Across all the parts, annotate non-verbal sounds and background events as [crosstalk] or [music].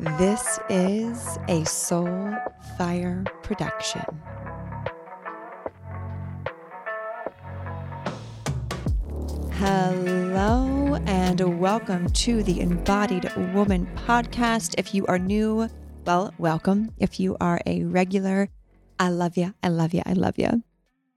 This is a Soul Fire production. Hello, and welcome to the Embodied Woman podcast. If you are new, well, welcome. If you are a regular, I love you. I love you. I love you.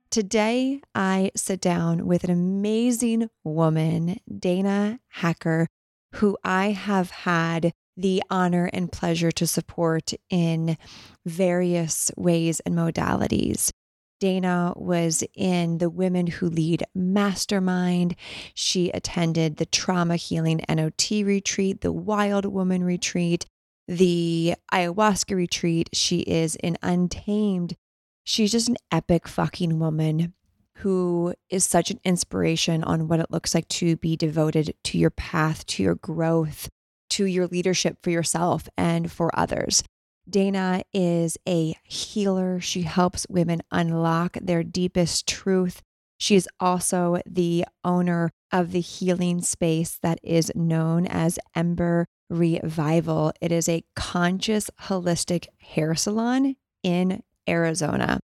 Today, I sit down with an amazing woman, Dana Hacker, who I have had the honor and pleasure to support in various ways and modalities. Dana was in the Women Who Lead Mastermind. She attended the Trauma Healing NOT retreat, the Wild Woman retreat, the ayahuasca retreat. She is an untamed. She's just an epic fucking woman who is such an inspiration on what it looks like to be devoted to your path, to your growth, to your leadership for yourself and for others. Dana is a healer. She helps women unlock their deepest truth. She is also the owner of the healing space that is known as Ember Revival. It is a conscious, holistic hair salon in Arizona.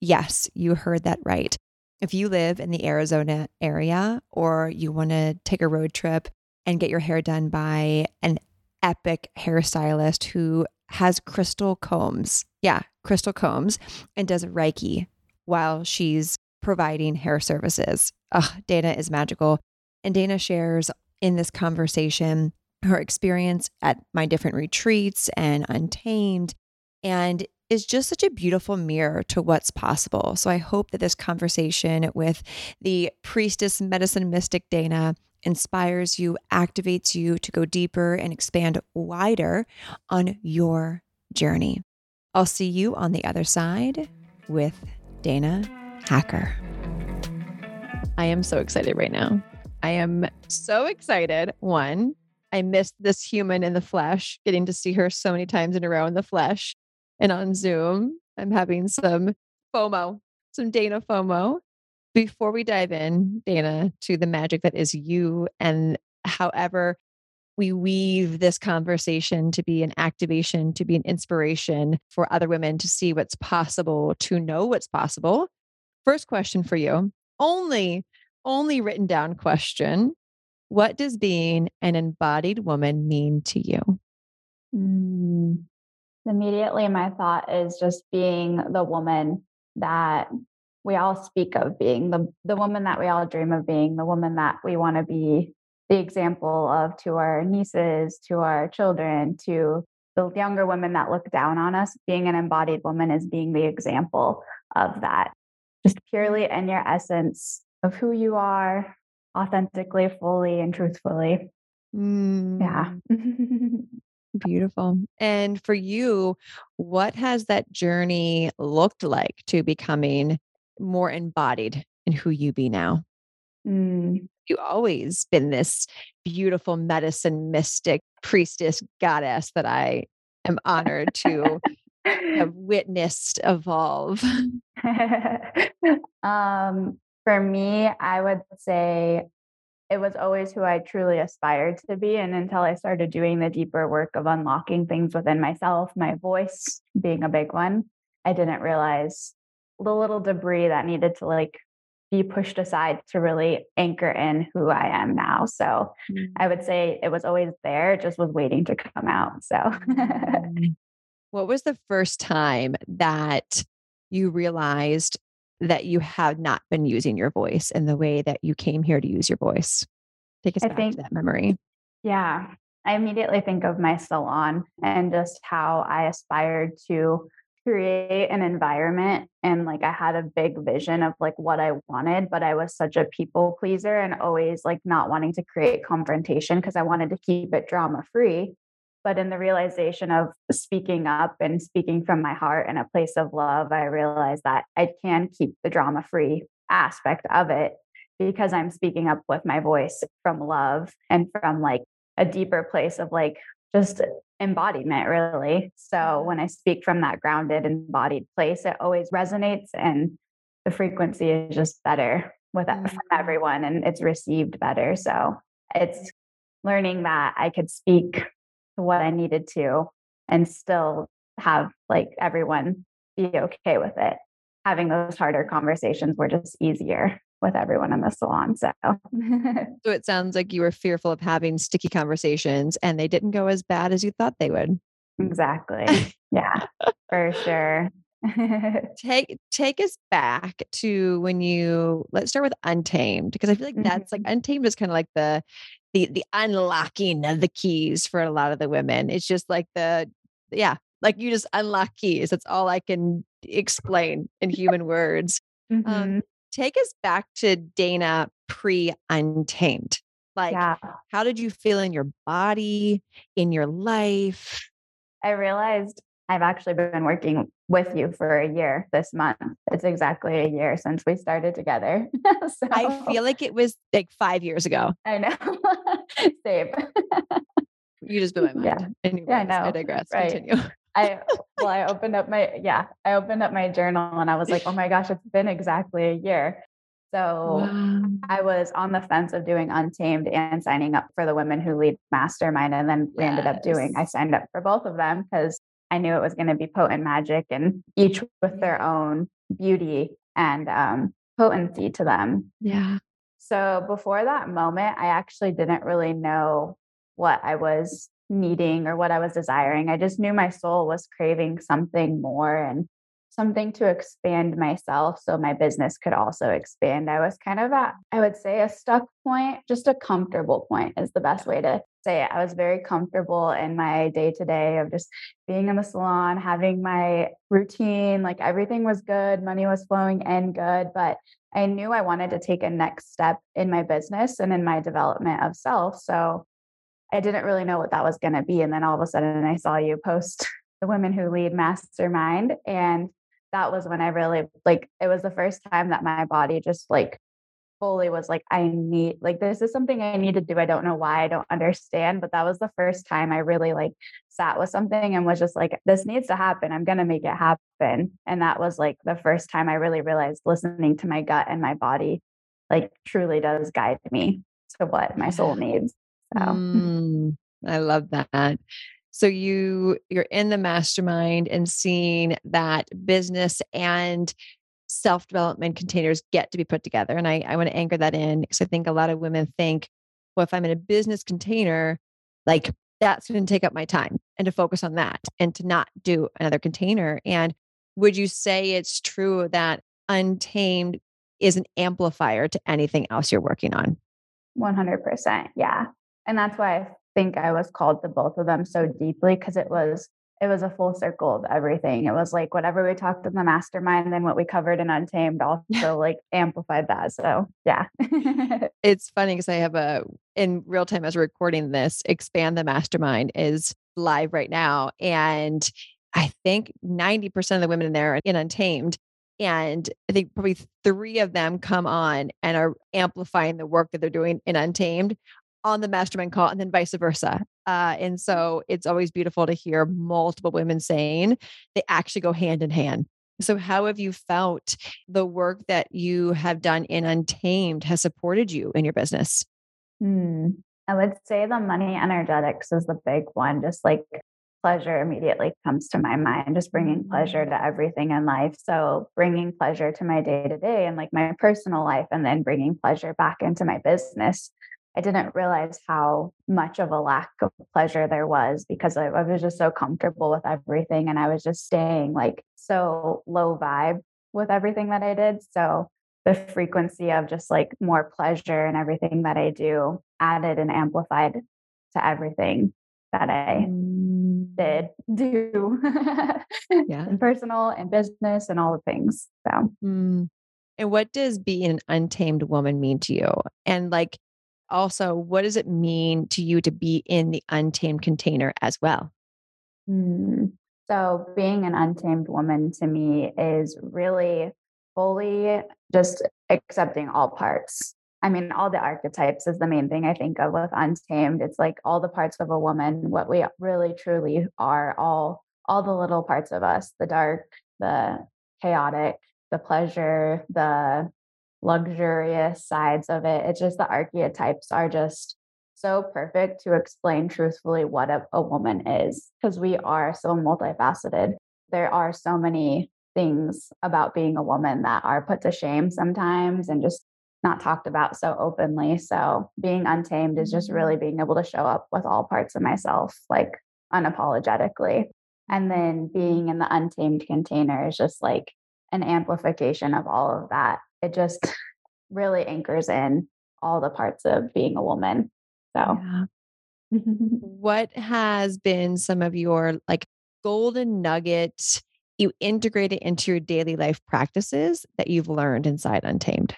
Yes, you heard that right. If you live in the Arizona area or you want to take a road trip and get your hair done by an epic hairstylist who has crystal combs. Yeah, crystal combs and does Reiki while she's providing hair services. Ugh, Dana is magical. And Dana shares in this conversation her experience at my different retreats and Untamed and is just such a beautiful mirror to what's possible. So I hope that this conversation with the priestess medicine mystic Dana inspires you, activates you to go deeper and expand wider on your journey. I'll see you on the other side with Dana Hacker. I am so excited right now. I am so excited. One, I missed this human in the flesh, getting to see her so many times in a row in the flesh and on Zoom. I'm having some FOMO, some Dana FOMO. Before we dive in, Dana, to the magic that is you and however we weave this conversation to be an activation, to be an inspiration for other women to see what's possible, to know what's possible. First question for you only, only written down question. What does being an embodied woman mean to you? Mm. Immediately, my thought is just being the woman that we all speak of being the the woman that we all dream of being the woman that we want to be the example of to our nieces to our children to the younger women that look down on us being an embodied woman is being the example of that just purely in your essence of who you are authentically fully and truthfully mm. yeah [laughs] Beautiful. And for you, what has that journey looked like to becoming more embodied in who you be now. Mm. You always been this beautiful medicine mystic priestess goddess that I am honored to have [laughs] witnessed evolve. [laughs] [laughs] um, for me, I would say it was always who I truly aspired to be. And until I started doing the deeper work of unlocking things within myself, my voice being a big one, I didn't realize the little debris that needed to like be pushed aside to really anchor in who I am now. So mm-hmm. I would say it was always there, it just was waiting to come out. So mm-hmm. what was the first time that you realized that you had not been using your voice in the way that you came here to use your voice? Take us I back think, to that memory. Yeah. I immediately think of my salon and just how I aspired to create an environment and like I had a big vision of like what I wanted, but I was such a people pleaser and always like not wanting to create confrontation because I wanted to keep it drama free. But in the realization of speaking up and speaking from my heart in a place of love, I realized that I can keep the drama free aspect of it because I'm speaking up with my voice from love and from like a deeper place of like just embodiment really so mm-hmm. when i speak from that grounded embodied place it always resonates and the frequency is just better with mm-hmm. from everyone and it's received better so it's learning that i could speak what I needed to and still have like everyone be okay with it. Having those harder conversations were just easier with everyone in the salon. So, [laughs] so it sounds like you were fearful of having sticky conversations and they didn't go as bad as you thought they would. Exactly. [laughs] yeah, for sure. [laughs] take take us back to when you let's start with untamed because i feel like that's like mm-hmm. untamed is kind of like the the the unlocking of the keys for a lot of the women it's just like the yeah like you just unlock keys that's all i can explain in human words um, mm-hmm. um, take us back to dana pre untamed like yeah. how did you feel in your body in your life i realized I've actually been working with you for a year this month. It's exactly a year since we started together. [laughs] so, I feel like it was like five years ago. I know. [laughs] Same. you just blew my [laughs] mind. Yeah, Anyways, yeah I know. I digress. Right. Continue. I well, I opened up my yeah, I opened up my journal and I was like, oh my gosh, it's been exactly a year. So wow. I was on the fence of doing Untamed and signing up for the Women Who Lead Mastermind. And then we ended up doing, I signed up for both of them because I knew it was going to be potent magic and each with their own beauty and um, potency to them. Yeah. So before that moment, I actually didn't really know what I was needing or what I was desiring. I just knew my soul was craving something more and something to expand myself so my business could also expand. I was kind of at, I would say, a stuck point, just a comfortable point is the best way to say it. I was very comfortable in my day to day of just being in the salon, having my routine, like everything was good, money was flowing in good. But I knew I wanted to take a next step in my business and in my development of self. So I didn't really know what that was going to be. And then all of a sudden, I saw you post [laughs] the Women Who Lead Mastermind. And that was when I really like it was the first time that my body just like fully was like, I need like this is something I need to do. I don't know why, I don't understand. But that was the first time I really like sat with something and was just like, this needs to happen. I'm gonna make it happen. And that was like the first time I really realized listening to my gut and my body like truly does guide me to what my soul needs. So. Mm, I love that. So you you're in the mastermind and seeing that business and self development containers get to be put together and i, I want to anchor that in because i think a lot of women think well if i'm in a business container like that's going to take up my time and to focus on that and to not do another container and would you say it's true that untamed is an amplifier to anything else you're working on? 100% yeah and that's why I think I was called to both of them so deeply because it was it was a full circle of everything. It was like whatever we talked in the mastermind, then what we covered in Untamed [laughs] also like amplified that. So yeah. [laughs] it's funny because I have a in real time as we're recording this, expand the mastermind is live right now. And I think 90% of the women in there are in Untamed. And I think probably three of them come on and are amplifying the work that they're doing in Untamed on the mastermind call and then vice versa. Uh, and so it's always beautiful to hear multiple women saying they actually go hand in hand. So, how have you felt the work that you have done in Untamed has supported you in your business? Hmm. I would say the money energetics is the big one. Just like pleasure immediately comes to my mind, just bringing pleasure mm. to everything in life. So, bringing pleasure to my day to day and like my personal life, and then bringing pleasure back into my business I didn't realize how much of a lack of pleasure there was because I, I, was just so comfortable with everything and I was just staying like so low vibe with everything that I did. So the frequency of just like more pleasure and everything that I do added and amplified to everything that I mm. did [laughs] do yeah. in personal and business and all the things. So mm. And what does being an untamed woman mean to you? And like, also, what does it mean to you to be in the untamed container as well? Mm. So, being an untamed woman to me is really fully just accepting all parts. I mean, all the archetypes is the main thing I think of with untamed. It's like all the parts of a woman, what we really truly are, all all the little parts of us, the dark, the chaotic, the pleasure, the luxurious sides of it. It's just the archetypes are just so perfect to explain truthfully what a, a woman is because we are so multifaceted. There are so many things about being a woman that are put to shame sometimes and just not talked about so openly. So being untamed is just really mm-hmm. being able to show up with all parts of myself, like unapologetically. And then being in the untamed container is just like an amplification of all of that. It just really anchors in all the parts of being a woman. So, yeah. what has been some of your like golden nuggets you integrate it into your daily life practices that you've learned inside Untamed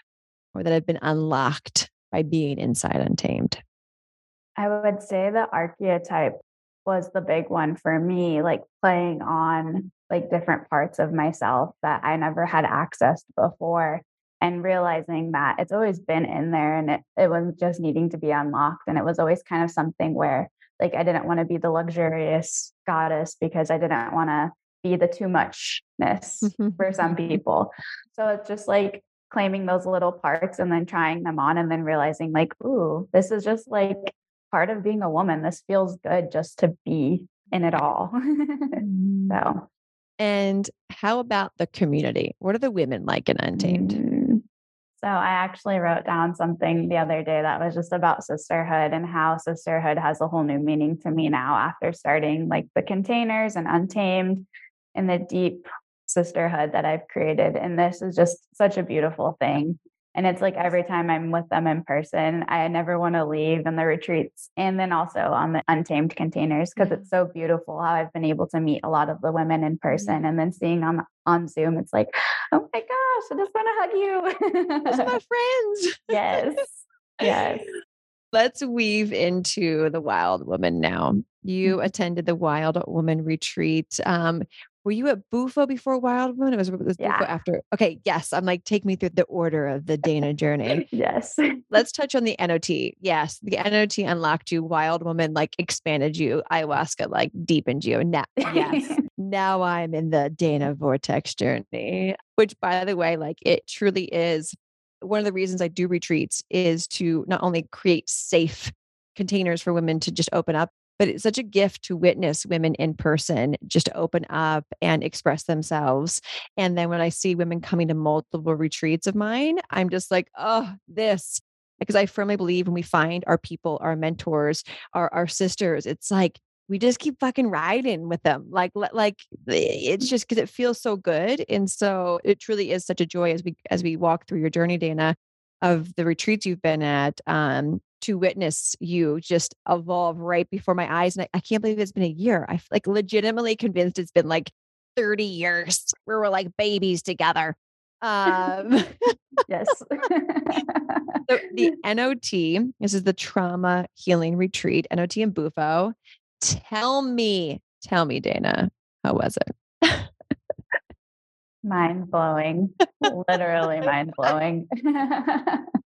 or that have been unlocked by being inside Untamed? I would say the archetype was the big one for me, like playing on like different parts of myself that I never had accessed before and realizing that it's always been in there and it, it was just needing to be unlocked. And it was always kind of something where like I didn't want to be the luxurious goddess because I didn't want to be the too muchness for some people. So it's just like claiming those little parts and then trying them on and then realizing like, ooh, this is just like part of being a woman. This feels good just to be in it all. [laughs] Mm. so and how about the community? What are the women like in Untamed? Mm. So I actually wrote down something the other day that was just about sisterhood and how sisterhood has a whole new meaning to me now after starting like the containers and Untamed and the deep sisterhood that I've created. And this is just such a beautiful thing. And it's like every time I'm with them in person, I never want to leave in the retreats and then also on the untamed containers because it's so beautiful how I've been able to meet a lot of the women in person and then seeing on on Zoom, it's like, oh my gosh, I just want to hug you. Those are my friends. yes. Yes. [laughs] Let's weave into the wild woman now. You mm-hmm. attended the Wild Woman retreat. Um, were you at Bufo before Wild Woman? It was, it was yeah. Bufo after. Okay, yes. I'm like, take me through the order of the Dana journey. [laughs] yes. Let's touch on the NOT. Yes, the NOT unlocked you. Wild Woman like expanded you. Ayahuasca like deepened you. Now, yes. [laughs] now I'm in the Dana Vortex journey, which by the way, like it truly is one of the reasons I do retreats is to not only create safe containers for women to just open up, but it's such a gift to witness women in person just open up and express themselves. And then when i see women coming to multiple retreats of mine i'm just like oh this because i firmly believe when we find our people our mentors our, our sisters it's like we just keep fucking riding with them like like it's just because it feels so good. And so it truly is such a joy as we as we walk through your journey dana of the retreats you've been at um, to witness you just evolve right before my eyes. And I, I can't believe it's been a year. I like legitimately convinced it's been like 30 years [laughs] where we're like babies together. Um, [laughs] yes. [laughs] so the NOT, this is the trauma healing retreat, NOT and Bufo. Tell me, tell me, Dana, how was it? mind blowing, literally mind blowing.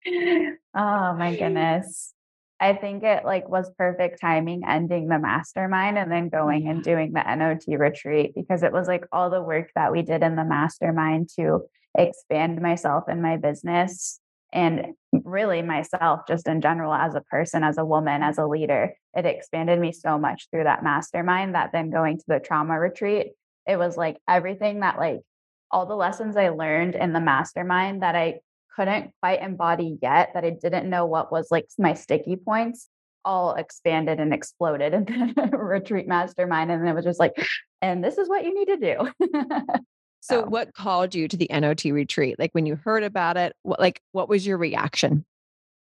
Oh my goodness. I think it like was perfect timing ending the mastermind and then going and doing the NOT retreat because it was like all the work that we did in the mastermind to expand myself and my business and really myself just in general as a person as a woman as a leader it expanded me so much through that mastermind that then going to the trauma retreat it was like everything that like all the lessons I learned in the mastermind that I couldn't quite embody yet, that I didn't know what was like my sticky points, all expanded and exploded in [laughs] the retreat mastermind. And it was just like, and this is what you need to do. [laughs] so, what called you to the NOT retreat? Like when you heard about it, what like what was your reaction?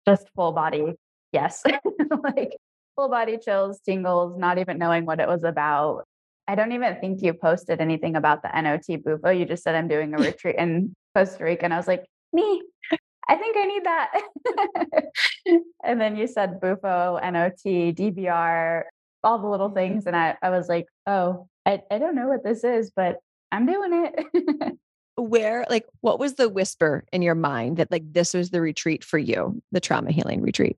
Just full body, yes. [laughs] like full body chills, tingles, not even knowing what it was about. I don't even think you posted anything about the NOT Bufo. Oh, you just said I'm doing a retreat in Costa Rica. And I was like, me, I think I need that. [laughs] and then you said Bufo, NOT, DBR, all the little mm-hmm. things. And I, I was like, oh, I, I don't know what this is, but I'm doing it. [laughs] Where, like, what was the whisper in your mind that, like, this was the retreat for you, the trauma healing retreat?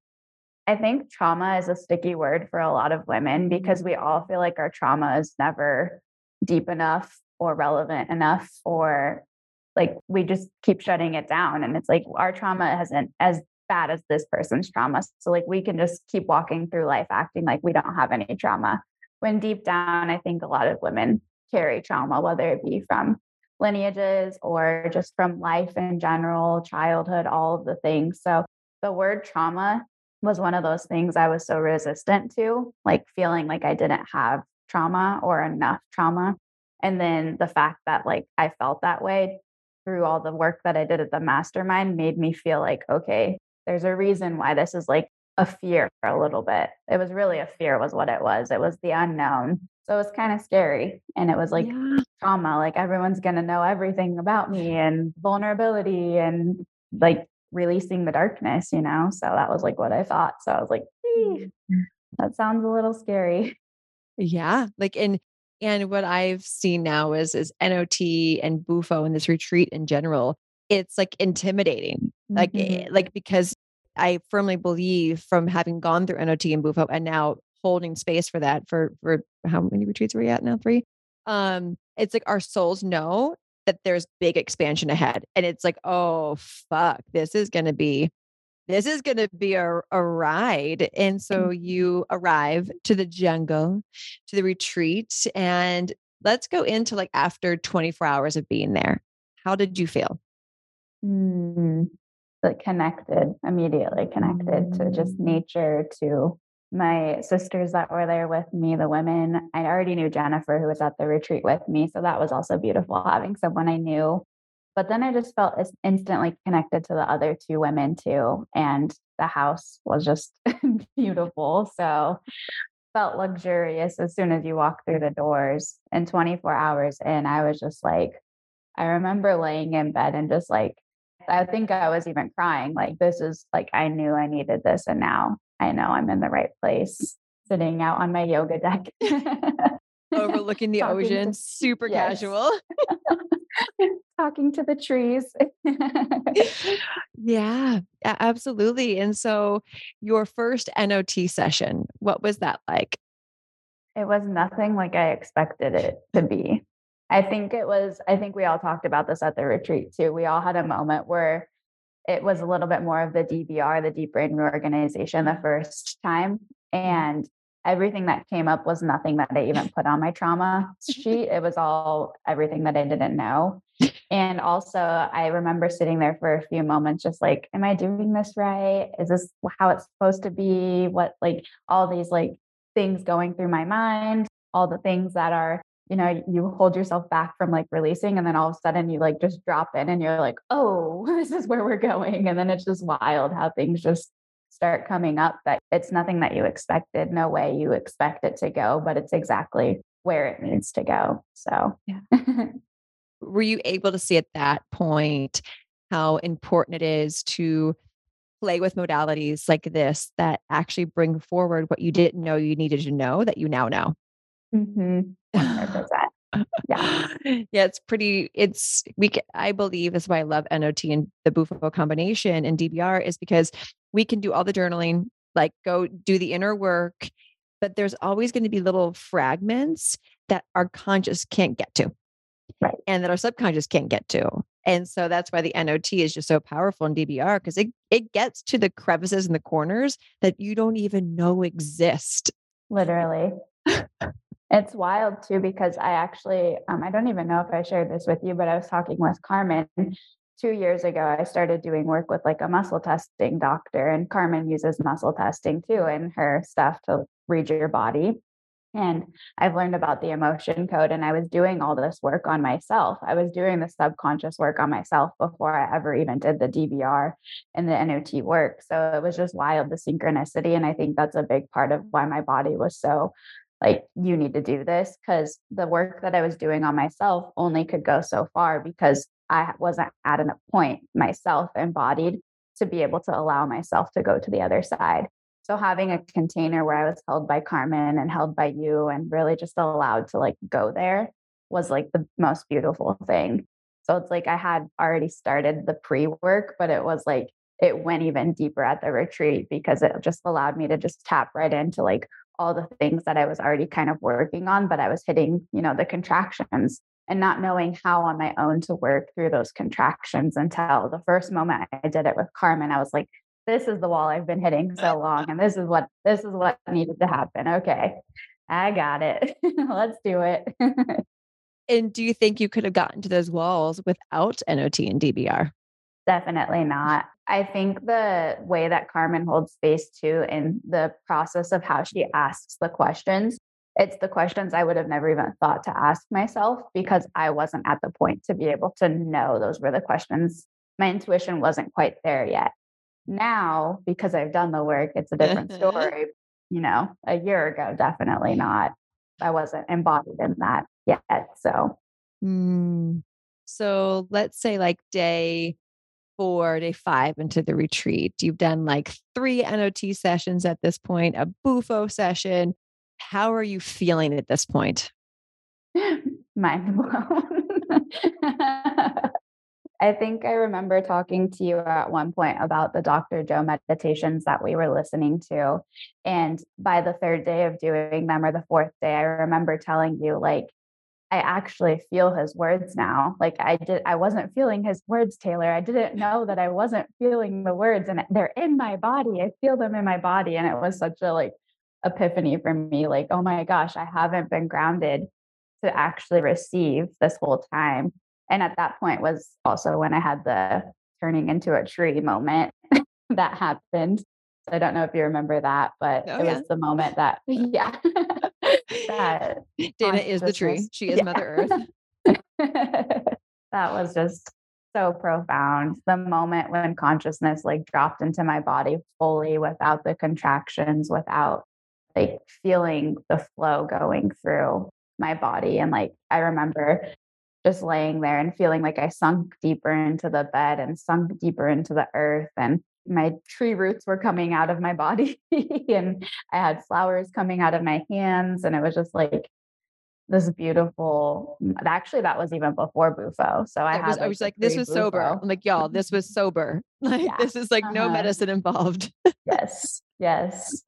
I think trauma is a sticky word for a lot of women because we all feel like our trauma is never deep enough or relevant enough or like we just keep shutting it down and it's like our trauma hasn't as bad as this person's trauma. So like we can just keep walking through life acting like we don't have any trauma. When deep down, I think a lot of women carry trauma, whether it be from lineages or just from life in general, childhood, all of the things. So the word trauma was one of those things I was so resistant to, like feeling like I didn't have trauma or enough trauma. And then the fact that like I felt that way through all the work that I did at the mastermind made me feel like, okay, there's a reason why this is like a fear for a little bit. It was really a fear, was what it was. It was the unknown. So it was kind of scary. And it was like yeah. trauma, like everyone's going to know everything about me and vulnerability and like releasing the darkness, you know? So that was like what I thought. So I was like, mm. that sounds a little scary. Yeah. Like, and, and what I've seen now is, is NOT and Bufo and this retreat in general, it's like intimidating. Like, eh, mm-hmm. like, because I firmly believe from having gone through NOT and Bufo and now holding space for that for, for how many retreats are we at now? Three. Um, it's like our souls know that there's big expansion ahead. And it's like, oh, fuck, this is going to be. This is going to be a, a ride. And so mm-hmm. you arrive to the jungle, to the retreat. And let's go into like after 24 hours of being there. How did you feel? Mm, like connected, immediately connected to just mm. nature, to my sisters that were there with me, the women. I already knew Jennifer, who was at the retreat with me. So that was also beautiful having someone I knew. But then I just felt instantly connected to the other two women too. And the house was just [laughs] beautiful. So felt luxurious as soon as you walk through the doors. And 24 hours in, I was just like, I remember laying in bed and just like, I think I was even crying. Like, this is like, I knew I needed this. And now I know I'm in the right place, sitting out on my yoga deck. [laughs] Overlooking the ocean, to, super yes. casual. [laughs] Talking to the trees. [laughs] yeah, absolutely. And so, your first NOT session, what was that like? It was nothing like I expected it to be. I think it was, I think we all talked about this at the retreat too. We all had a moment where it was a little bit more of the DBR, the deep brain reorganization, the first time. And everything that came up was nothing that I even put on my trauma sheet. It was all everything that I didn't know. And also, I remember sitting there for a few moments, just like, am I doing this right? Is this how it's supposed to be? What, like, all these like things going through my mind, all the things that are you know you hold yourself back from like releasing and then all of a sudden you like just drop in and you're like oh [laughs] this is where we're going and then it's just wild how things just start coming up that it's nothing that you expected no way you expect it to go but it's exactly where it needs to go so yeah [laughs] were you able to see at that point how important it is to play with modalities like this that actually bring forward what you didn't know you needed to know that you now know mm-hmm. [laughs] yeah. Yeah, it's pretty, it's, we, can, I believe is why I love NOT and the Bufo combination and DBR is because we can do all the journaling, like go do the inner work, but there's always going to be little fragments that our conscious can't get to. Right. And that our subconscious can't get to. And so that's why the NOT is just so powerful in DBR because it, it gets to the crevices and the corners that you don't even know exist. Literally. It's wild too because I actually um, I don't even know if I shared this with you, but I was talking with Carmen two years ago. I started doing work with like a muscle testing doctor, and Carmen uses muscle testing too in her stuff to read your body. And I've learned about the emotion code, and I was doing all this work on myself. I was doing the subconscious work on myself before I ever even did the DBR and the NOT work. So it was just wild the synchronicity. And I think that's a big part of why my body was so like you need to do this because the work that I was doing on myself only could go so far because I wasn't at a point myself embodied to be able to allow myself to go to the other side. So having a container where I was held by Carmen and held by you and really just allowed to like go there was like the most beautiful thing. So it's like I had already started the pre-work, but it was like it went even deeper at the retreat because it just allowed me to just tap right into like all the things that I was already kind of working on, but I was hitting, you know, the contractions and not knowing how on my own to work through those contractions until the first moment I did it with Carmen, I was like, this is the wall I've been hitting so [laughs] long, and this is what this is what needed to happen. Okay, I got it. [laughs] Let's do it. [laughs] and do you think you could have gotten to those walls without NOT and DBR? Definitely not. I think the way that Carmen holds space too in the process of how she asks the questions, it's the questions I would have never even thought to ask myself because I wasn't at the point to be able to know those were the questions. My intuition wasn't quite there yet. Now, because I've done the work, it's a different story. You know, a year ago, definitely not. I wasn't embodied in that yet. So, mm. so let's say like day four, day five into the retreat. You've done like three NOT sessions at this point, a Bufo session. How are you feeling at this point? [laughs] Mind blown. [laughs] I think I remember talking to you at one point about the Dr. Joe meditations that we were listening to. And by the third day of doing them or the fourth day, I remember telling you, like, I actually feel his words now. Like I did, I wasn't feeling his words, Taylor. I didn't know that I wasn't feeling the words and they're in my body. I feel them in my body. And it was such a like epiphany for me. Like, oh my gosh, I haven't been grounded to actually receive this whole time. And at that point was also when I had the turning into a tree moment [laughs] that happened. I don't know if you remember that, but oh, it yeah. was the moment that, [laughs] yeah. that [laughs] Dana is the tree. She is yeah. Mother Earth. that was just so profound. The moment when consciousness like dropped into my body fully without the contractions, without like feeling the flow going through my body. And like, I remember just laying there and feeling like I sunk deeper into the bed and sunk deeper into the earth. And my tree roots were coming out of my body [laughs] and I had flowers coming out of my hands. And it was just like this beautiful actually that was even before Bufo. So I had was, I was like, this was Bufo. sober. I'm like, y'all, [laughs] this was sober. [laughs] Like yeah. this is like uh-huh. no medicine involved. yes. Yes.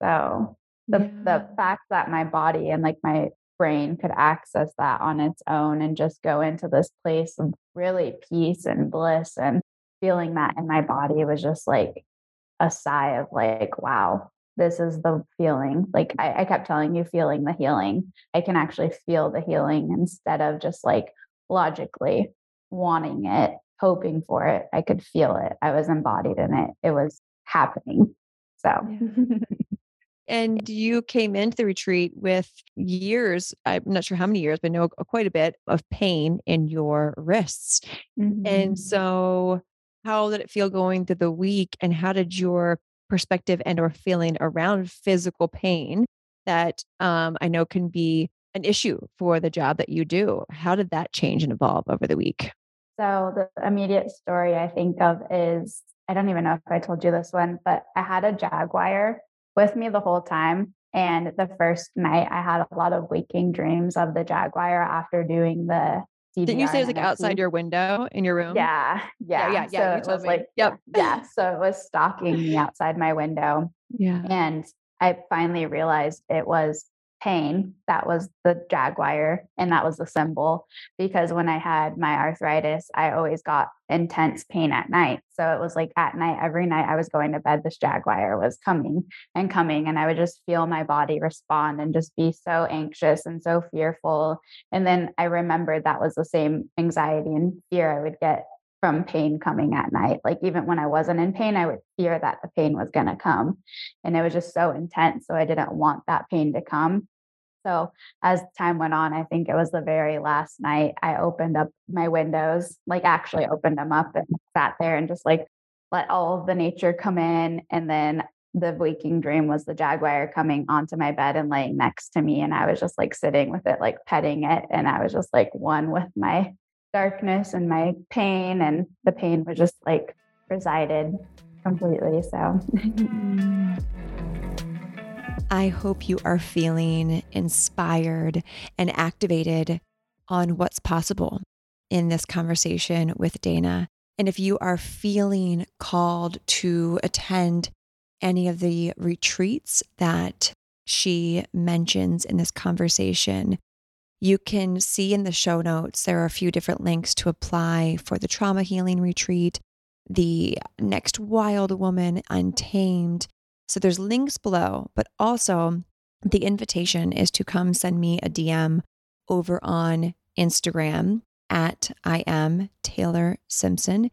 So the yeah. the fact that my body and like my brain could access that on its own and just go into this place of really peace and bliss and feeling that in my body was just like a sigh of like, wow, this is the feeling. Like I, I, kept telling you, feeling the healing. I can actually feel the healing instead of just like logically wanting it, hoping for it. I could feel it. I was embodied in it. It was happening. So. [laughs] and you came into the retreat with years, I'm not sure how many years, but know quite a bit of pain in your wrists. Mm-hmm. And so how did it feel going through the week and how did your perspective and or feeling around physical pain that um, i know can be an issue for the job that you do how did that change and evolve over the week so the immediate story i think of is i don't even know if i told you this one but i had a jaguar with me the whole time and the first night i had a lot of waking dreams of the jaguar after doing the didn't you say it was like outside your window in your room? Yeah. Yeah. Yeah. Yeah. So it was me. like, yep. [laughs] Yeah. So it was stalking me outside my window. [laughs] Yeah. And I finally realized it was pain. That was the jaguar and that was the symbol because when I had my arthritis, I always got intense pain at night. So it was like at night, every night I was going to bed, this jaguar was coming and coming. And I would just feel my body respond and just be so anxious and so fearful. And then I remembered that was the same anxiety and fear I would get from pain coming at night. Like even when I wasn't in pain, I would fear that the pain was going to come. And it was just so intense. So I didn't want that pain to come. So as time went on, I think it was the very last night I opened up my windows, like actually opened them up and sat there and just like let all of the nature come in. And then the waking dream was the jaguar coming onto my bed and laying next to me. And I was just like sitting with it, like petting it. And I was just like one with my darkness and my pain. And the pain was just like resided completely. So. Mm-hmm. I hope you are feeling inspired and activated on what's possible in this conversation with Dana. And if you are feeling called to attend any of the retreats that she mentions in this conversation, you can see in the show notes there are a few different links to apply for the trauma healing retreat the next wild woman, Untamed. So there's links below, but also the invitation is to come send me a DM over on Instagram at I am Taylor Simpson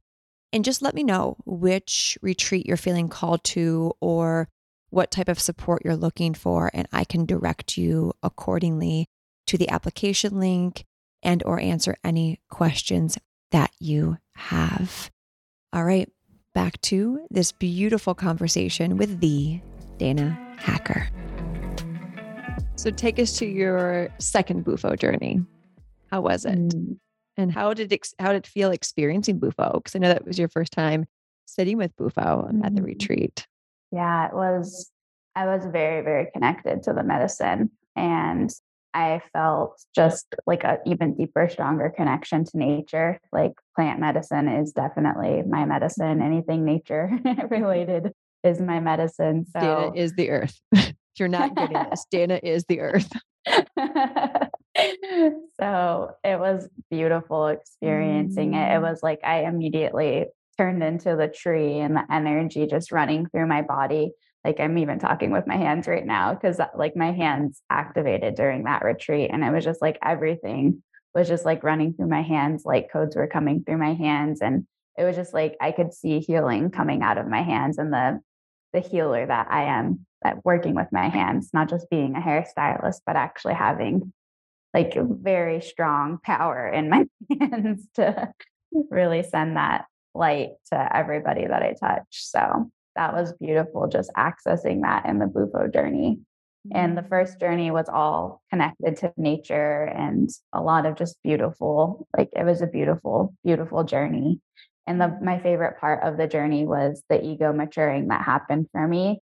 and just let me know which retreat you're feeling called to or what type of support you're looking for and I can direct you accordingly to the application link and or answer any questions that you have. All right, back to this beautiful conversation with the Dana Hacker. So take us to your second Bufo journey. How was it? Mm. And how did it, how did it feel experiencing Bufo? Because I know that was your first time sitting with Bufo mm. at the mm-hmm. retreat. Yeah, it was. I was very, very connected to the medicine. And I felt just like an even deeper, stronger connection to nature. Like plant medicine is definitely my medicine. Anything nature [laughs] related is my medicine. So Dana is the earth. if [laughs] you're not getting [laughs] this, Dana is the earth. so it was beautiful experiencing mm. it. It mm. was like I immediately turned into the tree and the energy just running through my body like i'm even talking with my hands right now because like my hands activated during that retreat and it was just like everything was just like running through my hands like codes were coming through my hands and it was just like i could see healing coming out of my hands and the the healer that i am that working with my hands not just being a hairstylist but actually having like very strong power in my [laughs] hands to really send that light to everybody that i touch so that was beautiful just accessing that in the Bufo journey. And the mm-hmm. first journey was all connected to nature and a lot of just beautiful, like it was a beautiful, beautiful journey. And the, my favorite part of the journey was the ego maturing that happened for me.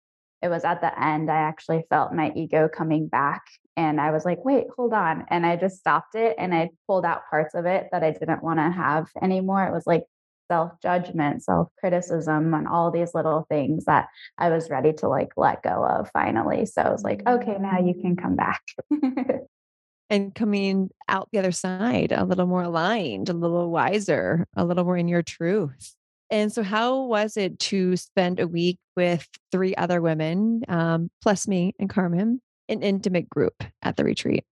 It was at the end, I actually felt my ego coming back. And I was like, wait, hold on. And I just stopped it and I pulled out parts of it that I didn't want to have anymore. It was like self judgment, self criticism, and all these little things that I was ready to like let go of finally. So I was like, okay, now you can come back. [laughs] and coming out the other side a little more aligned, a little wiser, a little more in your truth. And so, how was it to spend a week with three other women, um, plus me and Carmen, an intimate group at the retreat?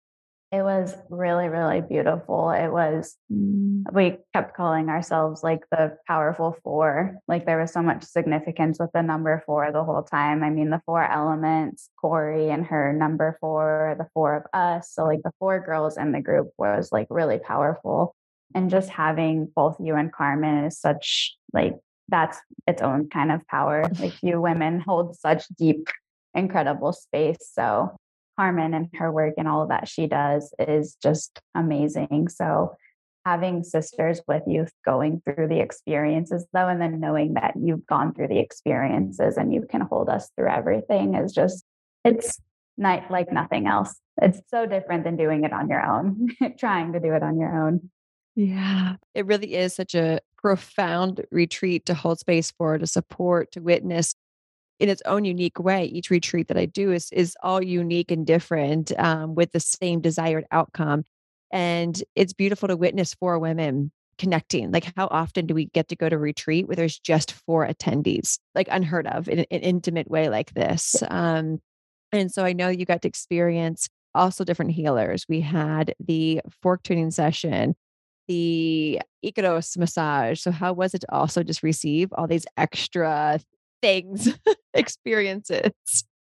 It was really, really beautiful. It was, mm. we kept calling ourselves like the powerful four. Like there was so much significance with the number four the whole time. I mean, the four elements, Corey and her number four, the four of us. So, like the four girls in the group was like really powerful. And just having both you and Carmen is such like, that's its own kind of power. Like you women hold such deep, incredible space. So, Carmen and her work and all that she does is just amazing. So having sisters with you going through the experiences though and then knowing that you've gone through the experiences and you can hold us through everything is just it's not like nothing else. It's so different than doing it on your own [laughs] trying to do it on your own. Yeah. It really is such a profound retreat to hold space for to support to witness in its own unique way. Each retreat that I do is is all unique and different um, with the same desired outcome. And it's beautiful to witness four women connecting. Like, how often do we get to go to retreat where there's just four attendees? Like, unheard of in an intimate way like this. Um, and so I know you got to experience also different healers. We had the fork tuning session, the Icaros massage. So, how was it to also just receive all these extra things, [laughs] experiences.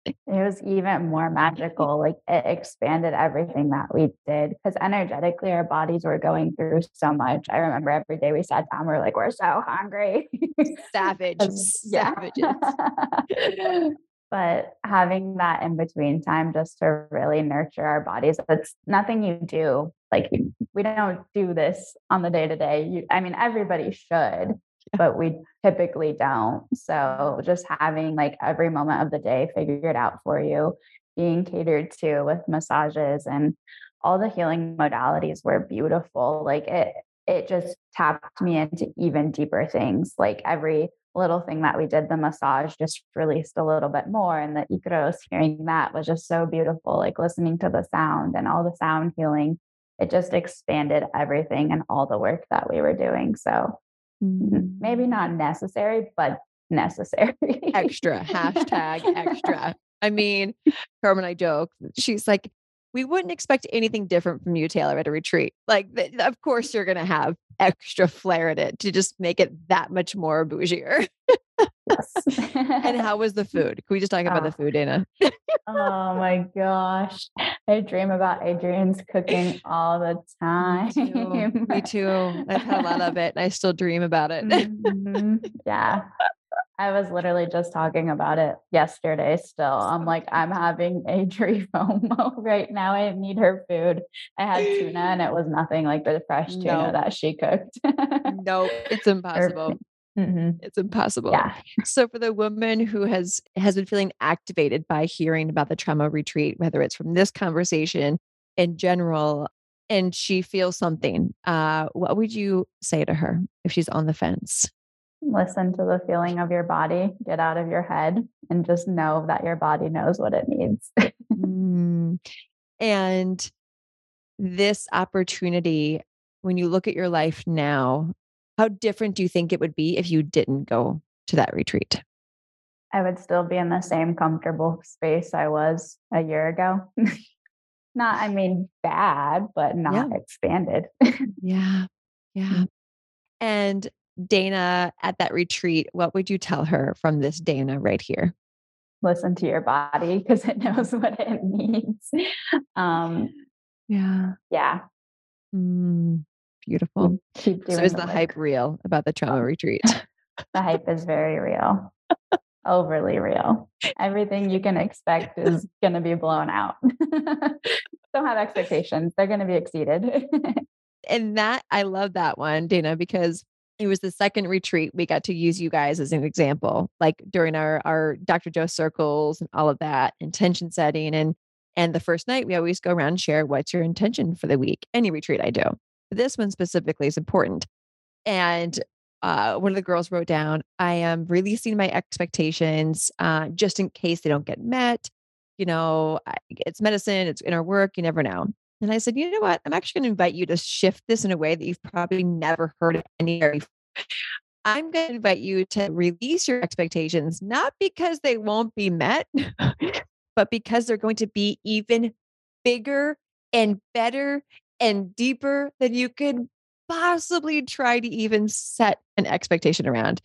It was even more magical. Like it expanded everything that we did because energetically our bodies were going through so much. I remember every day we sat down, we are like, we're so hungry. [laughs] Savage. Savages. [laughs] but having that in between time just to really nurture our bodies, it's nothing you do. Like we don't do this on the day to day. I mean, everybody should, but we typically don't. So just having like every moment of the day figured out for you, being catered to with massages and all the healing modalities were beautiful. Like it it just tapped me into even deeper things. Like every little thing that we did, the massage just released a little bit more. And the Icaros, hearing that was just so beautiful, like listening to the sound and all the sound healing. It just expanded everything and all the work that we were doing. So Mm-hmm. maybe not necessary, but necessary. extra. Hashtag [laughs] extra. I mean, Carmen, I joke. She's like, we wouldn't expect anything different from you, Taylor, at a retreat. Like, th- of course, you're going to have extra flair in it to just make it that much more bougier. yes. [laughs] and how was the [laughs] food? Can we just talk about the food, Dana? oh my gosh. I dream about Adrian's cooking all the time. Me too. Me too. I've had a lot of it and I still dream about it. Mm-hmm. Yeah. I was literally just talking about it yesterday still. I'm like, I'm having a dream [laughs] FOMO right now. I need her food. I had tuna and it [laughs] was nothing like the fresh tuna that she cooked. [laughs] nope, it's impossible. Mm-hmm. It's impossible. Yeah. So for the woman who has has been feeling activated by hearing about the trauma retreat, whether it's from this conversation in general, and she feels something, uh, what would you say to her if she's on the fence? Listen to the feeling of your body, get out of your head, and just know that your body knows what it needs. mm. And this opportunity, when you look at your life now, how different do you think it would be if you didn't go to that retreat? I would still be in the same comfortable space I was a year ago. [laughs] not, I mean, bad, but not yeah. expanded. [laughs] yeah. Yeah. And Dana at that retreat, what would you tell her from this Dana right here? Listen to your body because it [laughs] knows what it needs. Um, yeah. Yeah. Mm, beautiful. so is the, the hype real about the trauma retreat? [laughs] the hype is very real. Overly real. Everything you can expect is [laughs] going to be blown out. Don't have expectations. They're going to be exceeded. and that, I love that one, Dana, because it was the second retreat we got to use you guys as an example like during our our dr joe circles and all of that intention setting and and the first night we always go around and share what's your intention for the week any retreat i do. This one specifically is important. And uh, one of the girls wrote down i am releasing my expectations uh, just in case they don't get met. You know it's medicine it's inner work you never know and I said, you know what? I'm actually going to invite you to shift this in a way that you've probably never heard of anywhere before. I'm going to invite you to release your expectations, not because they won't be met, [laughs] but because they're going to be even bigger and better and deeper than you could possibly try to even set an expectation around.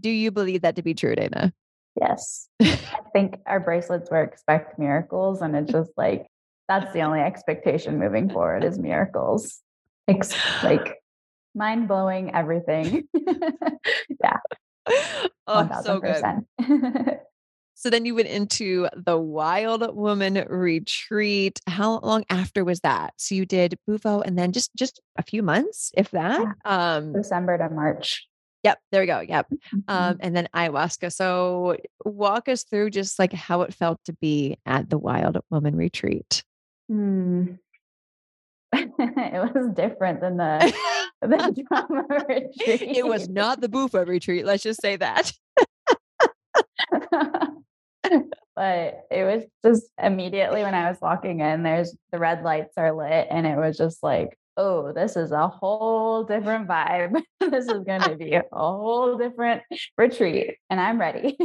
Do you believe that to be true, Dana? Yes. I think our bracelets were expect miracles, and it's just like that's the only expectation moving forward is miracles. Ex- like mind blowing everything. [laughs] yeah. Oh, 1000%. so good. so then you went into the Wild Woman retreat. How long after was that? So you did Bufo and then just just a few months, if that. Yeah. Um December to March. Yep, there we go. Yep. Mm-hmm. Um, and then ayahuasca. So walk us through just like how it felt to be at the Wild Woman retreat. Hmm. [laughs] it was different than the [laughs] [laughs] the trauma retreat. It was not the Bufo retreat. Let's just say that. but it was just immediately when I was walking in, there's the red lights are lit, and it was just like, oh, this is a whole different vibe. this is going to be a whole different retreat, and I'm ready.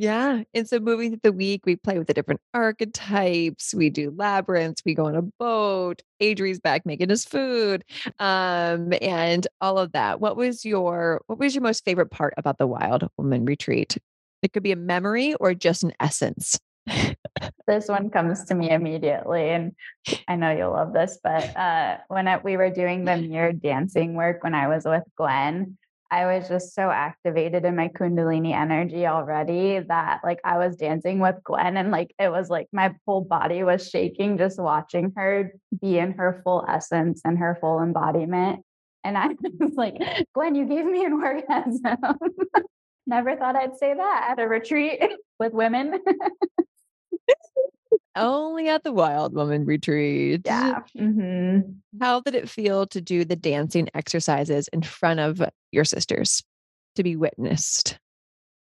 Yeah. And so moving through the week, we play with the different archetypes. We do labyrinths. We go on a boat. Adri's back making us food. Um, and all of that. What was your what was your most favorite part about the Wild Woman retreat? It could be a memory or just an essence. [laughs] this one comes to me immediately and i know you'll love this but uh, when I, we were doing the [laughs] mirror dancing work when i was with gwen I was just so activated in my Kundalini energy already that like I was dancing with Gwen and like it was like my whole body was shaking just watching her be in her full essence and her full embodiment. And I [laughs] was like, Gwen, you gave me an [laughs] orgasm. [laughs] Never thought I'd say that at a retreat with women. Only at the Wild Woman retreat. Yeah. Mm-hmm. How did it feel to do the dancing exercises in front of your sisters to be witnessed?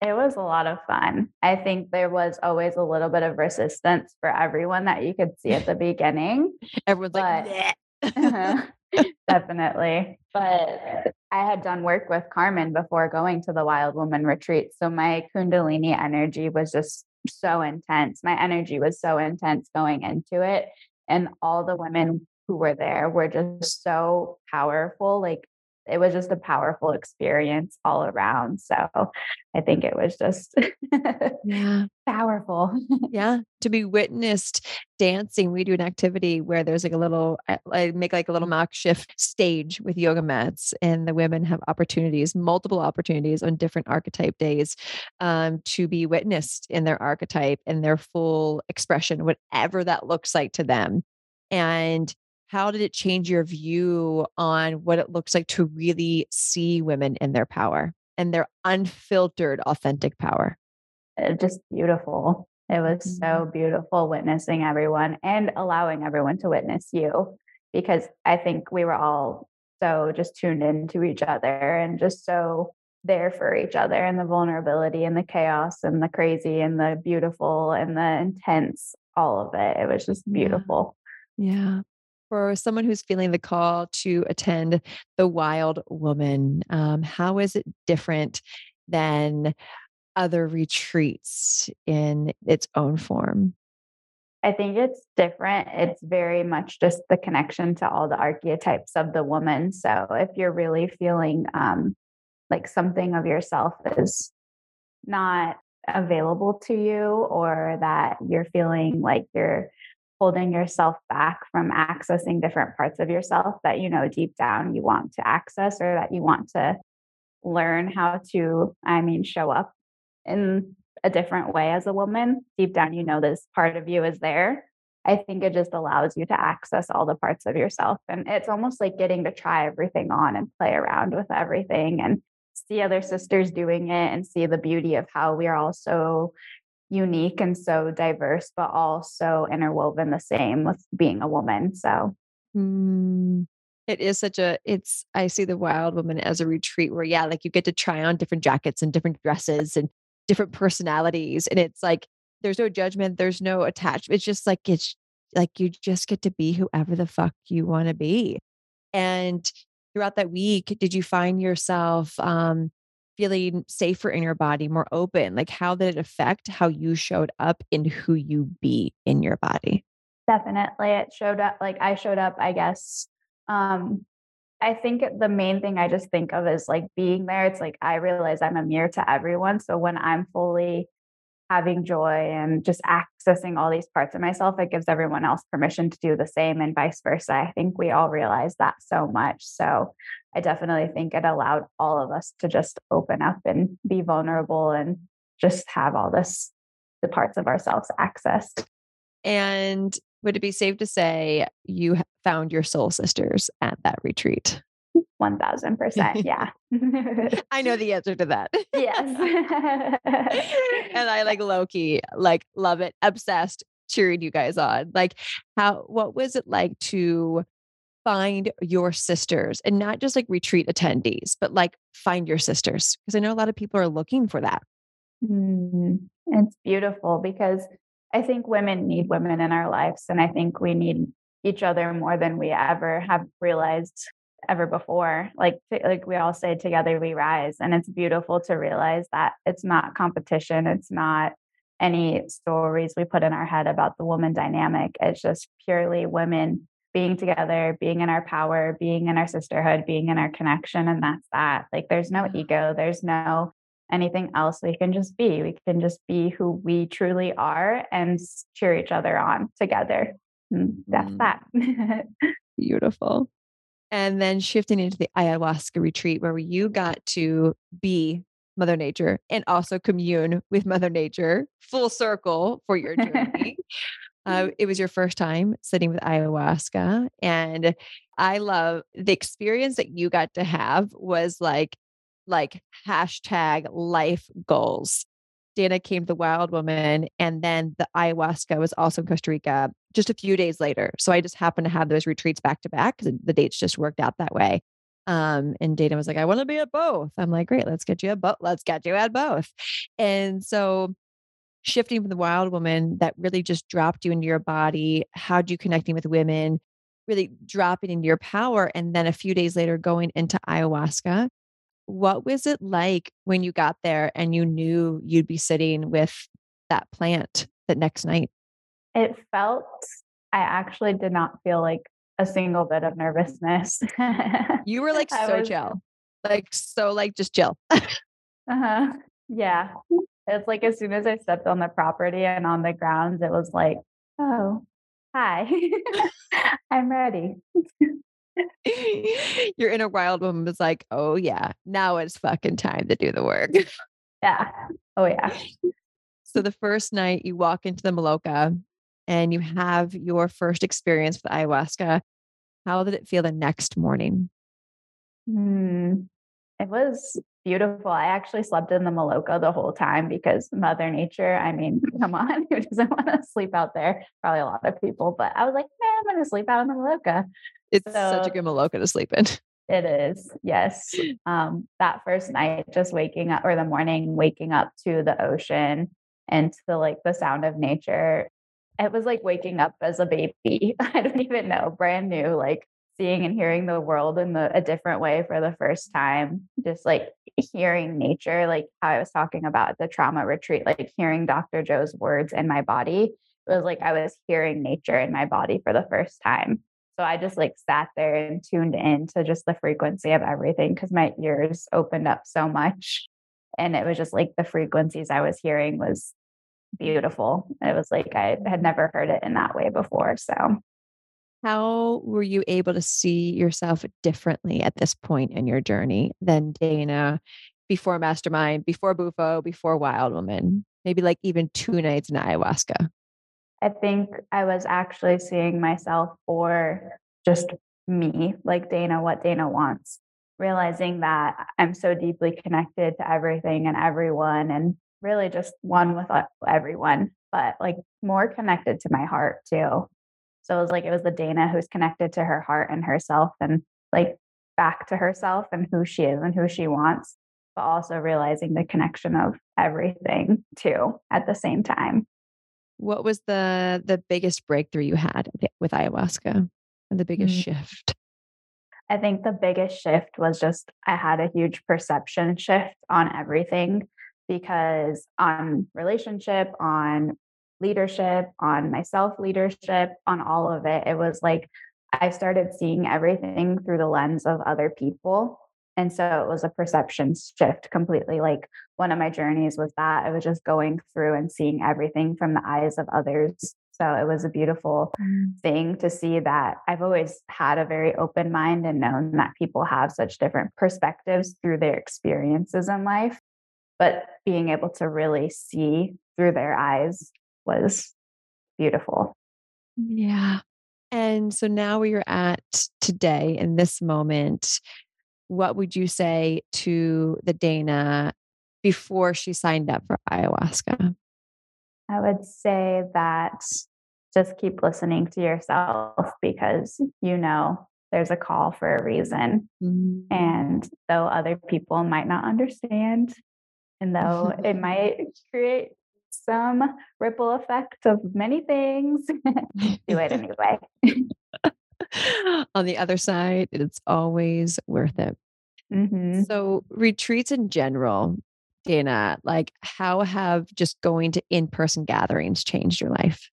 It was a lot of fun. I think there was always a little bit of resistance for everyone that you could see at the beginning. [laughs] Everyone's but, like, uh-huh. [laughs] [laughs] Definitely. But I had done work with Carmen before going to the Wild Woman retreat. So my Kundalini energy was just so intense. My energy was so intense going into it. And all the women who were there were just so powerful. Like it was just a powerful experience all around. So I think it was just [laughs] yeah. powerful. [laughs] yeah. To be witnessed dancing, we do an activity where there's like a little, I make like a little mock shift stage with yoga mats, and the women have opportunities, multiple opportunities on different archetype days um, to be witnessed in their archetype and their full expression, whatever that looks like to them. And how did it change your view on what it looks like to really see women in their power and their unfiltered authentic power? Uh, just beautiful. It was mm-hmm. so beautiful witnessing everyone and allowing everyone to witness you because i think we were all so just tuned into each other and just so there for each other and the vulnerability and the chaos and the crazy and the beautiful and the intense all of it. It was just beautiful. Yeah, yeah for someone who's feeling the call to attend the Wild Woman, um, how is it different than other retreats in its own form? I think it's different. It's very much just the connection to all the archetypes of the woman. So if you're really feeling um, like something of yourself is not available to you, or that you're feeling like you're holding yourself back from accessing different parts of yourself that you know deep down you want to access or that you want to learn how to i mean show up in a different way as a woman. Deep down you know this part of you is there. I think it just allows you to access all the parts of yourself and it's almost like getting to try everything on and play around with everything and see other sisters doing it and see the beauty of how we are all so unique and so diverse, but also interwoven the same with being a woman. So mm, it is such a, it's, I see the wild woman as a retreat where, yeah, like you get to try on different jackets and different dresses and different personalities. And it's like, there's no judgment, there's no attachment. It's just like, it's like you just get to be whoever the fuck you want to be. And throughout that week, did you find yourself um, feeling safer in your body, more open? Like, how did it affect how you showed up in who you be in your body? Definitely. It showed up like I showed up, I guess. Um, I think the main thing I just think of is like being there. It's like I realize I'm a mirror to everyone. So when I'm fully having joy and just accessing all these parts of myself, it gives everyone else permission to do the same and vice versa. I think we all realize that so much. So I definitely think it allowed all of us to just open up and be vulnerable and just have all this, the parts of ourselves accessed. And would it be safe to say you found your soul sisters at that retreat? 1000%. [laughs] Yeah. I know the answer to that. [laughs] yes. [laughs] and I like lowkey, like love it, obsessed, cheering you guys on. Like, how, what was it like to find your sisters and not just like retreat attendees, but like find your sisters? Because I know a lot of people are looking for that. Mm, it's beautiful because I think women need women in our lives. And I think we need each other more than we ever have realized ever before. Like like we all say together we rise and it's beautiful to realize that it's not competition it's not any stories we put in our head about the woman dynamic. It's just purely women being together being in our power being in our sisterhood being in our connection and that's that. Like there's no ego there's no anything else. We can just be. We can just be who we truly are and cheer each other on together. And that's mm. that. [laughs] Beautiful and then shifting into the ayahuasca retreat where you got to be Mother Nature and also commune with Mother Nature full circle for your journey. [laughs] uh, it was your first time sitting with ayahuasca. And I love the experience that you got to have was like, like hashtag life goals. Dana came to the Wild Woman, and then the ayahuasca was also in Costa Rica just a few days later. So I just happened to have those retreats back to back because the dates just worked out that way. Um, and Dana was like, I want to be at both. I'm like, great, let's get you at both. Let's get you at both. And so shifting from the wild woman that really just dropped you into your body, how'd you connecting with women really dropping into your power. And then a few days later, going into ayahuasca. What was it like when you got there and you knew you'd be sitting with that plant that next night? It felt, I actually did not feel like a single bit of nervousness. [laughs] you were like so was, chill, like so like just chill. uh-huh. Yeah. [laughs] It's like as soon as I stepped on the property and on the grounds, it was like, oh, hi, [laughs] I'm ready. [laughs] Your inner wild woman was like, oh, yeah, now it's fucking time to do the work. [laughs] Yeah. Oh, yeah. [laughs] So the first night you walk into the Maloka and you have your first experience with ayahuasca, how did it feel the next morning? Hmm. It was beautiful. I actually slept in the Maloka the whole time because Mother Nature, I mean, [laughs] come on, who doesn't want to sleep out there? Probably a lot of people, but I was like, man, I'm going to sleep out in the Maloka. It's so, such a good Maloka to sleep in. [laughs] It is. Yes. Um, that first night, just waking up or the morning, waking up to the ocean and to like the sound of nature. It was like waking up as a baby. [laughs] I don't even know, brand new, like seeing and hearing the world in the, a different way for the first time. Just like hearing nature, like how I was talking about the trauma retreat, like hearing Dr. Joe's words in my body. It was like I was hearing nature in my body for the first time. So I just like sat there and tuned in to just the frequency of everything because my ears opened up so much. And it was just like the frequencies I was hearing was beautiful. It was like I had never heard it in that way before. So how were you able to see yourself differently at this point in your journey than Dana before Mastermind, before Bufo, before Wild Woman? Maybe like even two nights in ayahuasca. I think I was actually seeing myself for just me, like Dana, what Dana wants, realizing that I'm so deeply connected to everything and everyone, and really just one with uh, everyone, but like more connected to my heart too. So it was like it was the Dana who's connected to her heart and herself and like back to herself and who she is and who she wants, but also realizing the connection of everything too at the same time. What was the the biggest breakthrough you had with ayahuasca? The biggest mm-hmm. shift? I think the biggest shift was just I had a huge perception shift on everything because on relationship, on leadership, on myself leadership, on all of it. It was like I started seeing everything through the lens of other people. And so it was a perception shift completely. Like one of my journeys was that I was just going through and seeing everything from the eyes of others. So it was a beautiful mm. thing to see that I've always had a very open mind and known that people have such different perspectives through their experiences in life. But being able to really see through their eyes was beautiful. Yeah. And so now where you're at today in this moment, what would you say to the Dana before she signed up for ayahuasca? I would say that just keep listening to yourself because you know there's a call for a reason. Mm-hmm. And though other people might not understand, and though it [laughs] might create some ripple effect of many things. [laughs] Do it anyway. [laughs] On the other side, it's always worth it. Mm-hmm. So, retreats in general, Dana, like how have just going to in person gatherings changed your life?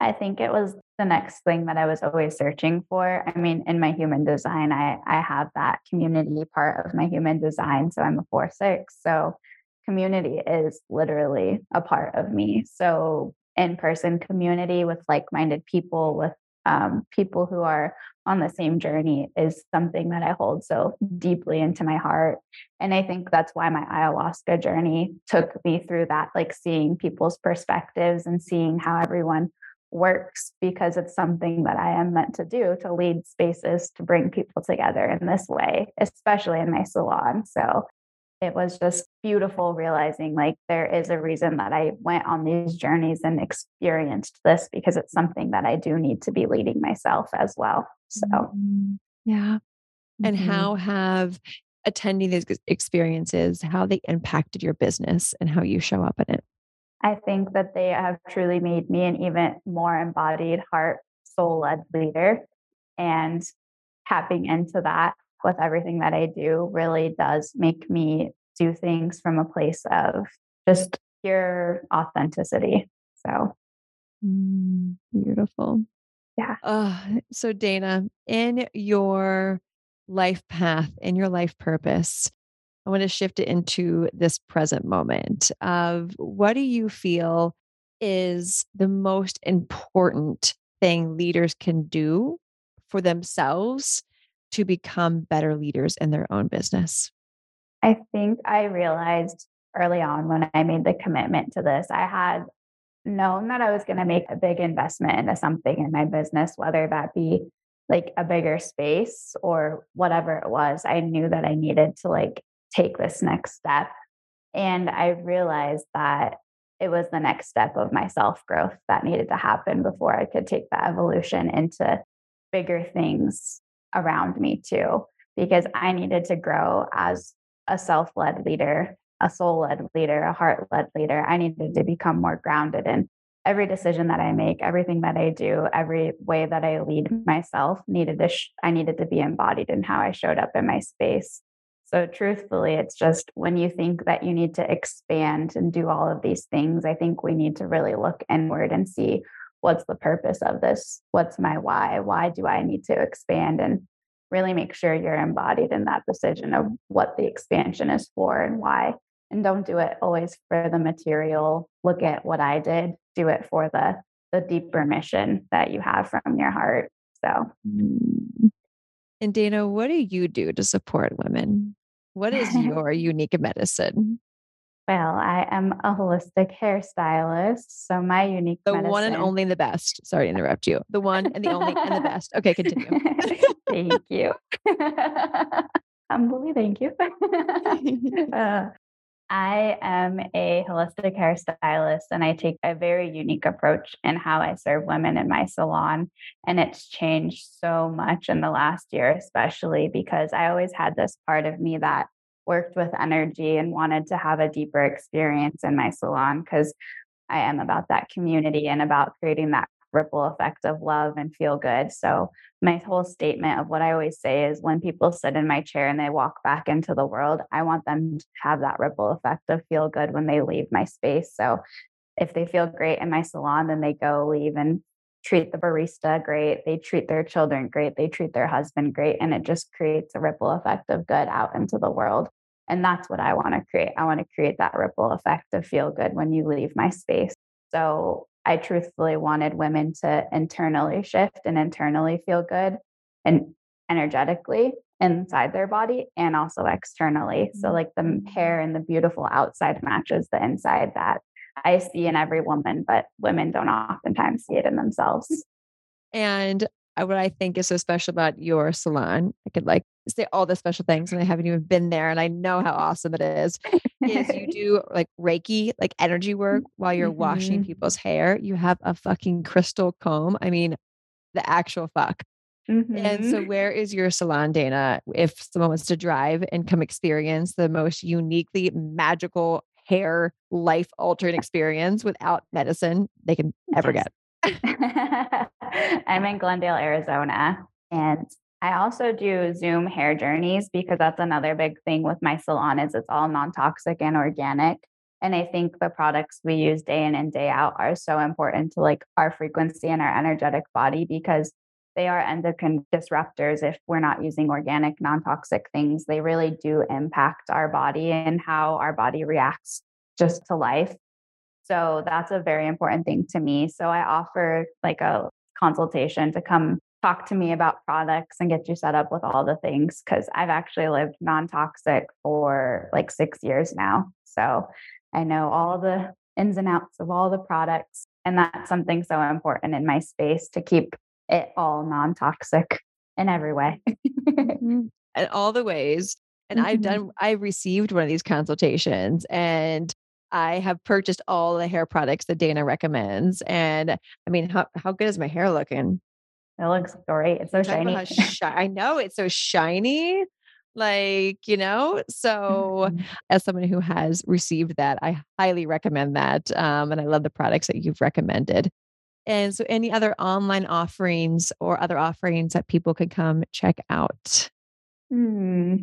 I think it was the next thing that I was always searching for. I mean, in my human design, I, I have that community part of my human design. So I'm a four six. So community is literally a part of me. So, in person community with like minded people, with um, people who are on the same journey is something that I hold so deeply into my heart. And I think that's why my ayahuasca journey took me through that, like seeing people's perspectives and seeing how everyone works because it's something that I am meant to do to lead spaces to bring people together in this way, especially in my salon. So it was just beautiful realizing like there is a reason that I went on these journeys and experienced this because it's something that I do need to be leading myself as well. So, mm-hmm. yeah. And mm-hmm. how have attending these experiences how they impacted your business and how you show up in it? I think that they have truly made me an even more embodied heart soul led leader And tapping into that with everything that I do really does make me do things from a place of just pure authenticity. So mm, beautiful. Yeah. Uh, so, Dana, in your life path, in your life purpose, I want to shift it into this present moment of what do you feel is the most important thing leaders can do for themselves to become better leaders in their own business? I think I realized early on when I made the commitment to this, I had known that I was going to make a big investment into something in my business, whether that be like a bigger space or whatever it was. I knew that I needed to like take this next step. And I realized that it was the next step of my self growth that needed to happen before I could take the evolution into bigger things around me too, because I needed to grow as a self led leader, a soul led leader, a heart led leader. I needed to become more grounded in every decision that I make, everything that I do, every way that I lead myself needed to, sh- I needed to be embodied in how I showed up in my space. So, truthfully, it's just when you think that you need to expand and do all of these things, I think we need to really look inward and see what's the purpose of this? What's my why? Why do I need to expand? And really make sure you're embodied in that decision of what the expansion is for and why. And don't do it always for the material. Look at what I did, do it for the the deeper mission that you have from your heart. So mm. and Dana, what do you do to support women? What is [laughs] your unique medicine? Well, I am a holistic hairstylist. So my unique the medicine... one and only the best. Sorry to interrupt you. The one and the only and the [laughs] best. Okay, continue. thank you. [laughs] Humbly, thank you. [laughs] uh, I am a holistic hairstylist and I take a very unique approach in how I serve women in my salon. And it's changed so much in the last year, especially because I always had this part of me that worked with energy and wanted to have a deeper experience in my salon because I am about that community and about creating that ripple effect of love and feel good. So, my whole statement of what I always say is when people sit in my chair and they walk back into the world, I want them to have that ripple effect of feel good when they leave my space. So, if they feel great in my salon, then they go leave and treat the barista great. They treat their children great. They treat their husband great. And it just creates a ripple effect of good out into the world. And that's what I want to create. I want to create that ripple effect of feel good when you leave my space. So I truthfully wanted women to internally shift and internally feel good and energetically inside their body and also externally. So, mm-hmm. like the hair mm-hmm. and the beautiful outside matches the inside that I see in every woman, but women don't oftentimes see it in themselves. And what I think is so special about your salon, I could like say all the special things and I haven't even been there and I know how awesome it is, is you [laughs] do like Reiki, like energy work while you're mm-hmm. washing people's hair. You have a fucking crystal comb. I mean, the actual fuck. Mm-hmm. And so, mm-hmm. where is your salon, Dana? If someone wants to drive and come experience the most uniquely magical hair life altering experience without medicine they can ever get. [laughs] I'm in Glendale, Arizona. And I also do Zoom hair journeys because that's another big thing with my salon is it's all non-toxic and organic. And I think the products we use day in and day out are so important to like our frequency and our energetic body because they are endocrine disruptors if we're not using organic, non-toxic things. They really do impact our body and how our body reacts just to life. So that's a very important thing to me. So I offer like a consultation to come talk to me about products and get you set up with all the things because I've actually lived non toxic for like six years now. So I know all the ins and outs of all the products. And that's something so important in my space to keep it all non toxic in every way. mm-hmm. All the ways. And mm-hmm. I've done, I've received one of these consultations and I have purchased all the hair products that Dana recommends. And I mean, how, how good is my hair looking? It looks great. It's so shiny. Shi- I know it's so shiny. Like, you know, so mm-hmm. as someone who has received that, I highly recommend that. Um, and I love the products that you've recommended. And so, any other online offerings or other offerings that people could come check out? Hmm.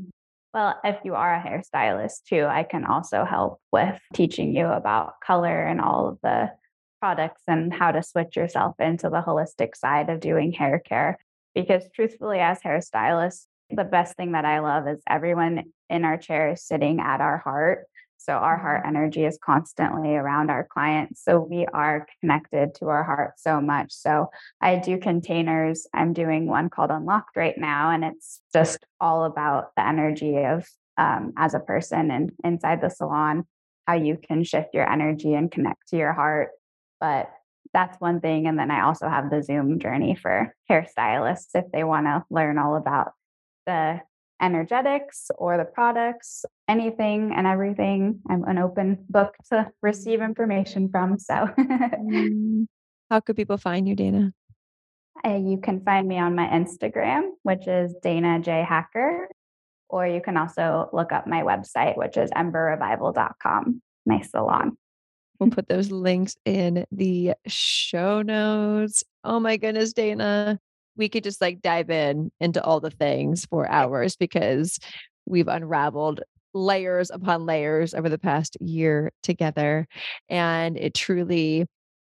Well, if you are a hairstylist too, I can also help with teaching you about color and all of the products and how to switch yourself into the holistic side of doing hair care. Because truthfully, as hairstylists, the best thing that I love is everyone in our chair is sitting at our heart. So our heart mm-hmm. energy is constantly around our clients. So we are connected to our heart so much. So I do containers. I'm doing one called Unlocked right now, and it's just all about the energy of um, as a person and inside the salon, how you can shift your energy and connect to your heart. But that's one thing. And then I also have the Zoom journey for hairstylists if they want to learn all about the energetics or the products, anything and everything. I'm an open book to receive information from. So, [laughs] mm. how could people find you, Dana? Uh, you can find me on my Instagram, which is Dana J. Hacker, or you can also look up my website, which is emberrevival.com, my salon. We'll put those links in the show notes. Oh my goodness, Dana we could just like dive in into all the things for hours because we've unraveled layers upon layers over the past year together. And it truly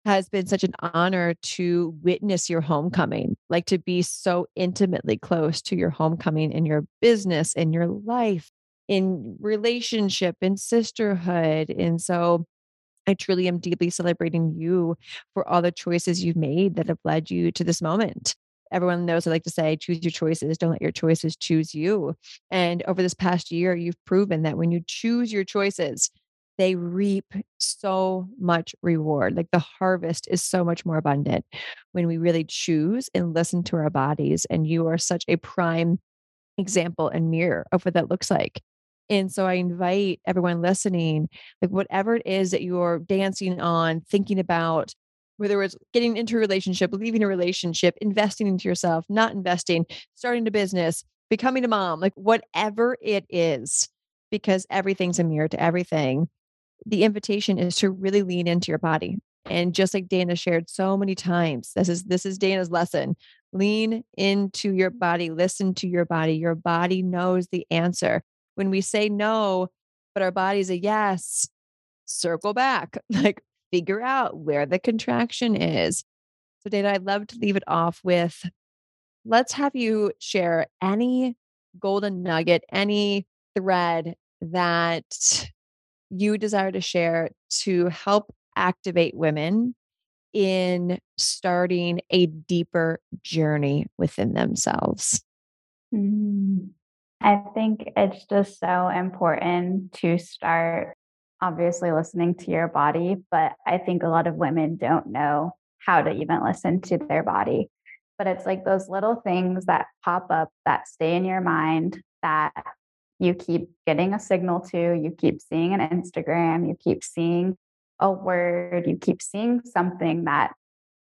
has been such an honor to witness your homecoming, like to be so intimately close to your homecoming in your business, in your life, in relationship, in sisterhood. And so I truly am deeply celebrating you for all the choices you've made that have led you to this moment everyone knows I like to say, choose your choices. Don't let your choices choose you. And over this past year, you've proven that when you choose your choices, they reap so much reward. Like the harvest is so much more abundant when we really choose and listen to our bodies. And you are such a prime example and mirror of what that looks like. And so I invite everyone listening, like whatever it is that you're dancing on, thinking about, whether it's getting into a relationship, leaving a relationship, investing into yourself, not investing, starting a business, becoming a mom, like whatever it is, because everything's a mirror to everything. The invitation is to really lean into your body. And just like Dana shared so many times, this is this is Dana's lesson. Lean into your body, listen to your body. Your body knows the answer. When we say no, but our body's a yes, circle back. [laughs] Like figure out where the contraction is. So, Dana, I'd love to leave it off with let's have you share any golden nugget, any thread that you desire to share to help activate women in starting a deeper journey within themselves? Mm, I think it's just so important to start obviously listening to your body, but I think a lot of women don't know how to even listen to their body. But it's like those little things that pop up that stay in your mind that you keep getting a signal to, you keep seeing an Instagram, you keep seeing a word, you keep seeing something that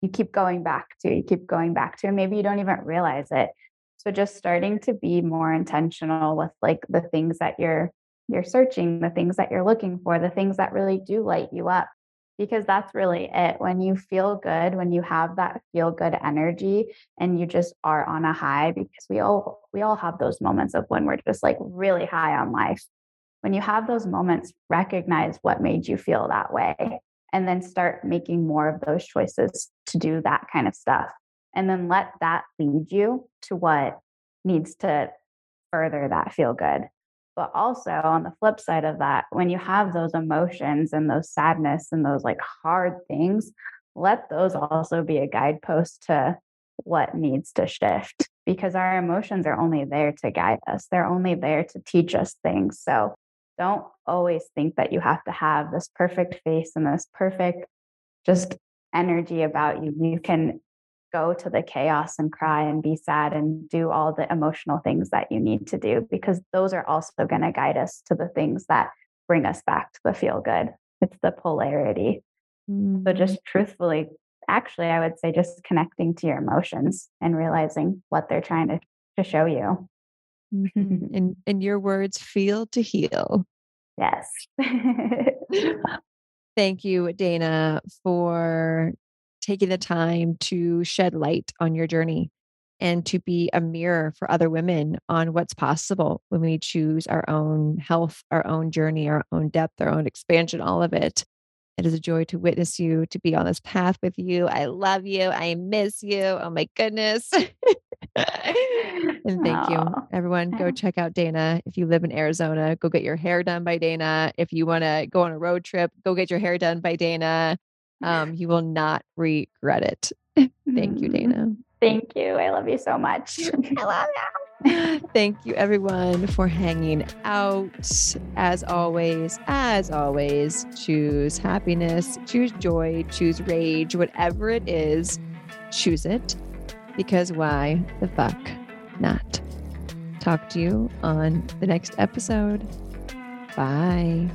you keep going back to, you keep going back to, and maybe you don't even realize it. So just starting to be more intentional with like the things that you're you're searching, the things that you're looking for, the things that really do light you up. Because that's really it. When you feel good, when you have that feel good energy and you just are on a high, because we all we all have those moments of when we're just like really high on life. When you have those moments, recognize what made you feel that way and then start making more of those choices to do that kind of stuff. And then let that lead you to what needs to further that feel good. But also on the flip side of that, when you have those emotions and those sadness and those like hard things, let those also be a guidepost to what needs to shift because our emotions are only there to guide us. They're only there to teach us things. So don't always think that you have to have this perfect face and this perfect just energy about you. You can go to the chaos and cry and be sad and do all the emotional things that you need to do because those are also going to guide us to the things that bring us back to the feel good. It's the polarity. Mm. So just truthfully, actually, I would say just connecting to your emotions and realizing what they're trying to, to show you. Mm-hmm. [laughs] in, in your words, feel to heal. Yes. [laughs] [laughs] Thank you, Dana, for taking the time to shed light on your journey and to be a mirror for other women on what's possible when we choose our own health, our own journey, our own depth, our own expansion, all of it. It is a joy to witness you, to be on this path with you. I love you. I miss you. Oh my goodness. [laughs] and thank you, everyone. Go [laughs] check out Dana. If you live in Arizona, go get your hair done by Dana. If you want to go on a road trip, go get your hair done by Dana. Um, you will not regret it. thank you, Dana. Thank you. I love you so much. [laughs] I [laughs] love you. [laughs] Thank you, everyone, for hanging out. As always, as always, choose happiness, choose joy, choose rage, whatever it is, choose it. Because why the fuck not? Talk to you on the next episode. Bye.